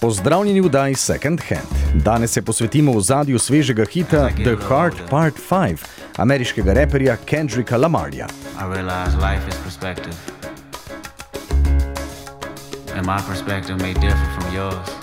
Pozdravljeni v Daj Second Hand. Danes se posvetimo v zadju svežega hita The Heart Part 5 ameriškega reperja Kendricka Lamarja. My perspective may differ from yours.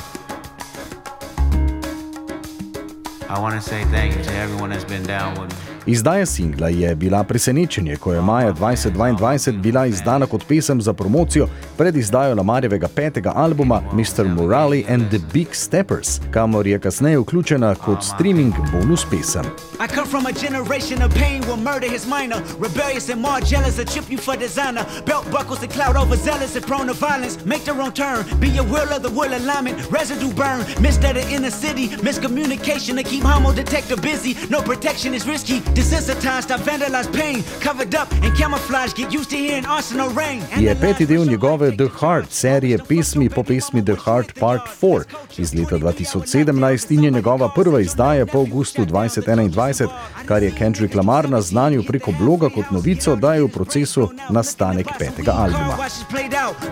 Izdaja singla je bila presenečenje, ko je maja 2022 bila izdana kot pesem za promocijo pred izdajo Lamarjevega petega albuma Mr. Morale and the Big Steppers, kamor je kasneje vključena kot streaming bonus pesem. I come from a generation of pain where murder is minor. Rebellious and more jealous, a chip you for designer. Belt buckles and cloud overzealous and prone to violence. Make their own turn. Be your will of the will alignment. Residue burn. Missed at the inner city. Miscommunication to keep homo detector busy. No protection is risky. Desensitized, I vandalize pain. Covered up and camouflage. Get used to hearing arsenal rain. Je peti del njegove The Heart serije pesmi po pesmi The Heart Part 4 iz leta 2017 in je njegova prva izdaja po avgustu 2021, kar je Kendrick Lamar naznanil preko bloga kot novico, da je v procesu nastanek petega albuma.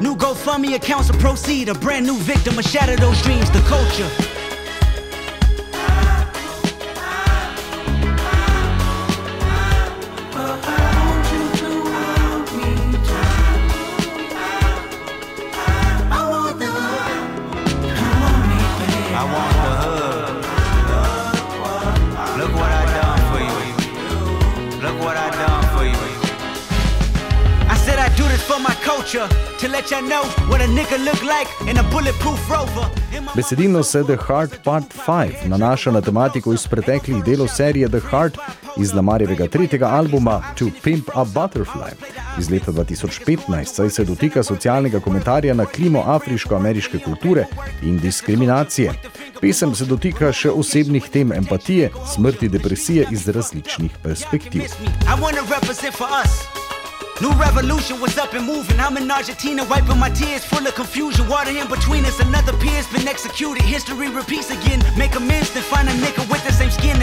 New GoFundMe accounts to proceed. A brand new victim of shatter those dreams. The culture. Besedilno se The Heart Part 5 nanaša na tematiko iz preteklih delov serije The Heart iz Lamarjevega tretjega albuma To Pimp a Butterfly iz leta 2015, saj se dotika socialnega komentarja na klimo afriško-ameriške kulture in diskriminacije. Pesem se dotika še osebnih tem empatije, smrti, depresije iz različnih perspektiv. I wanna represent for us. New revolution was up and moving. I'm in Argentina, wiping my tears, full of confusion. Water in between us, another peer's been executed. History repeats again. Make amends, then find a nigga with the same skin.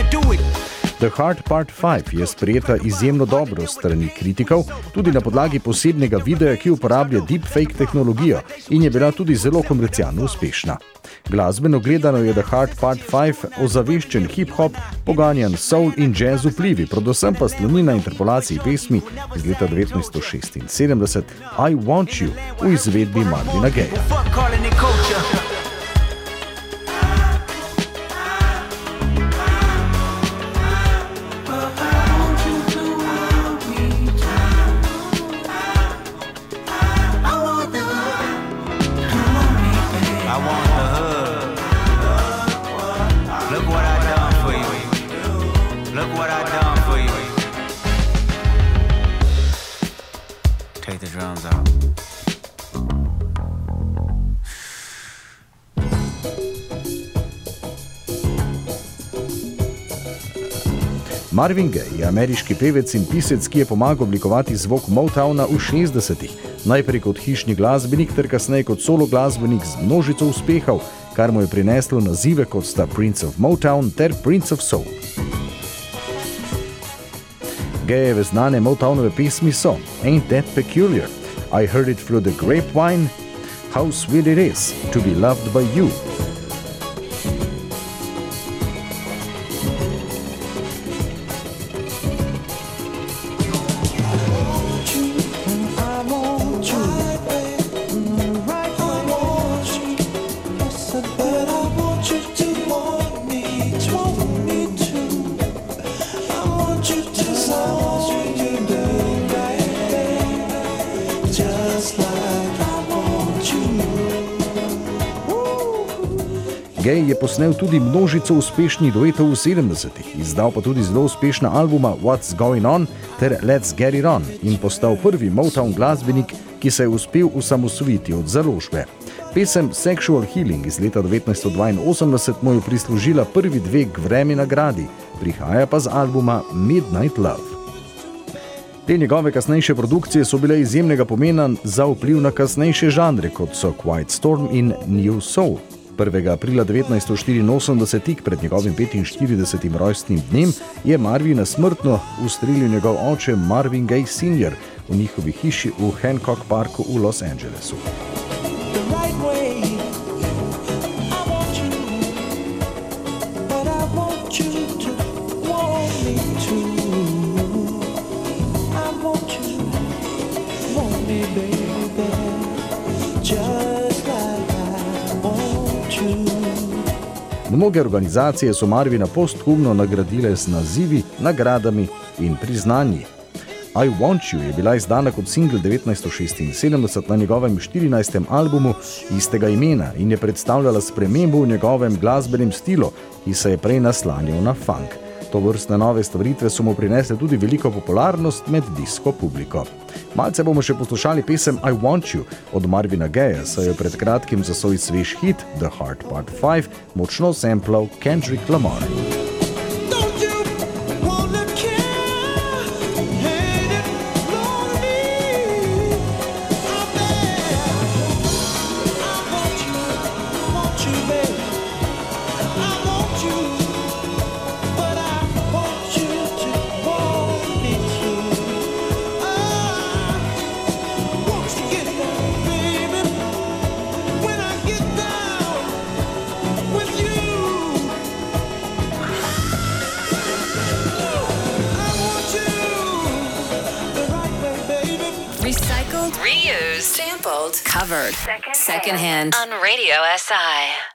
The Heart Part 5 je sprejeta izjemno dobro strani kritikov, tudi na podlagi posebnega videa, ki uporablja deepfake tehnologijo in je bila tudi zelo komercialno uspešna. Glasbeno gledano je The Heart Part 5 ozaveščen hip-hop, poganjan soul in jazz vplivi, predvsem pa sloni na interpolaciji pesmi iz leta 1976 I Want You v izvedbi Marvina Gaye. I want the hug. Look what I done for you. Look what I done for you. Take the drums out. Marvin Gaye je ameriški pevec in pisec, ki je pomagal oblikovati zvok Motowna v 60-ih, najprej kot hišni glasbenik, ter kasneje kot solo glasbenik z množico uspehov, kar mu je prineslo nazive kot sta Prince of Motown ter Prince of Soul. Gayeve znane Motownove pesmi so Ain't That Peculiar, I Heard It Through the Grapevine, How Sweet It Is to Be Loved by You. Gay je posnel tudi množico uspešnih duetov v 70-ih, izdal pa tudi zelo uspešna albuma What's Going On ter Let's Get It On in postal prvi Motown glasbenik, ki se je uspel usamosvojiti od založbe. Pesem Sexual Healing iz leta 1982 mu je prislužila prvi dve Grammy nagradi, prihaja pa z albuma Midnight Love. Te njegove kasnejše produkcije so bile izjemnega pomena za vpliv na kasnejše žanre, kot so Quiet Storm in New Soul. 1. aprila 1984, tik pred njegovim 45. rojstnim dnem, je Marvina smrtno ustrelil njegov oče Marvin Gaye Sr. v njihovi hiši v Hancock Parku v Los Angelesu. Mnoge organizacije so Marvina posthumno nagradile z nazivi, nagradami in priznanji. I Want You je bila izdana kot singl 1976 na njegovem 14. albumu istega imena in je predstavljala spremembo v njegovem glasbenem stilu, ki se je prej naslanjal na funk. To vrstne nove stvaritve so mu prinesle tudi veliko popularnost med disko publiko. Malce bomo še poslušali pesem I Want You od Marvina Geja, saj je pred kratkim za svoj svež hit The Heart Part 5 močno samplal Kendrick Lamar. Reused, sampled, covered. Secondhand on Radio SI.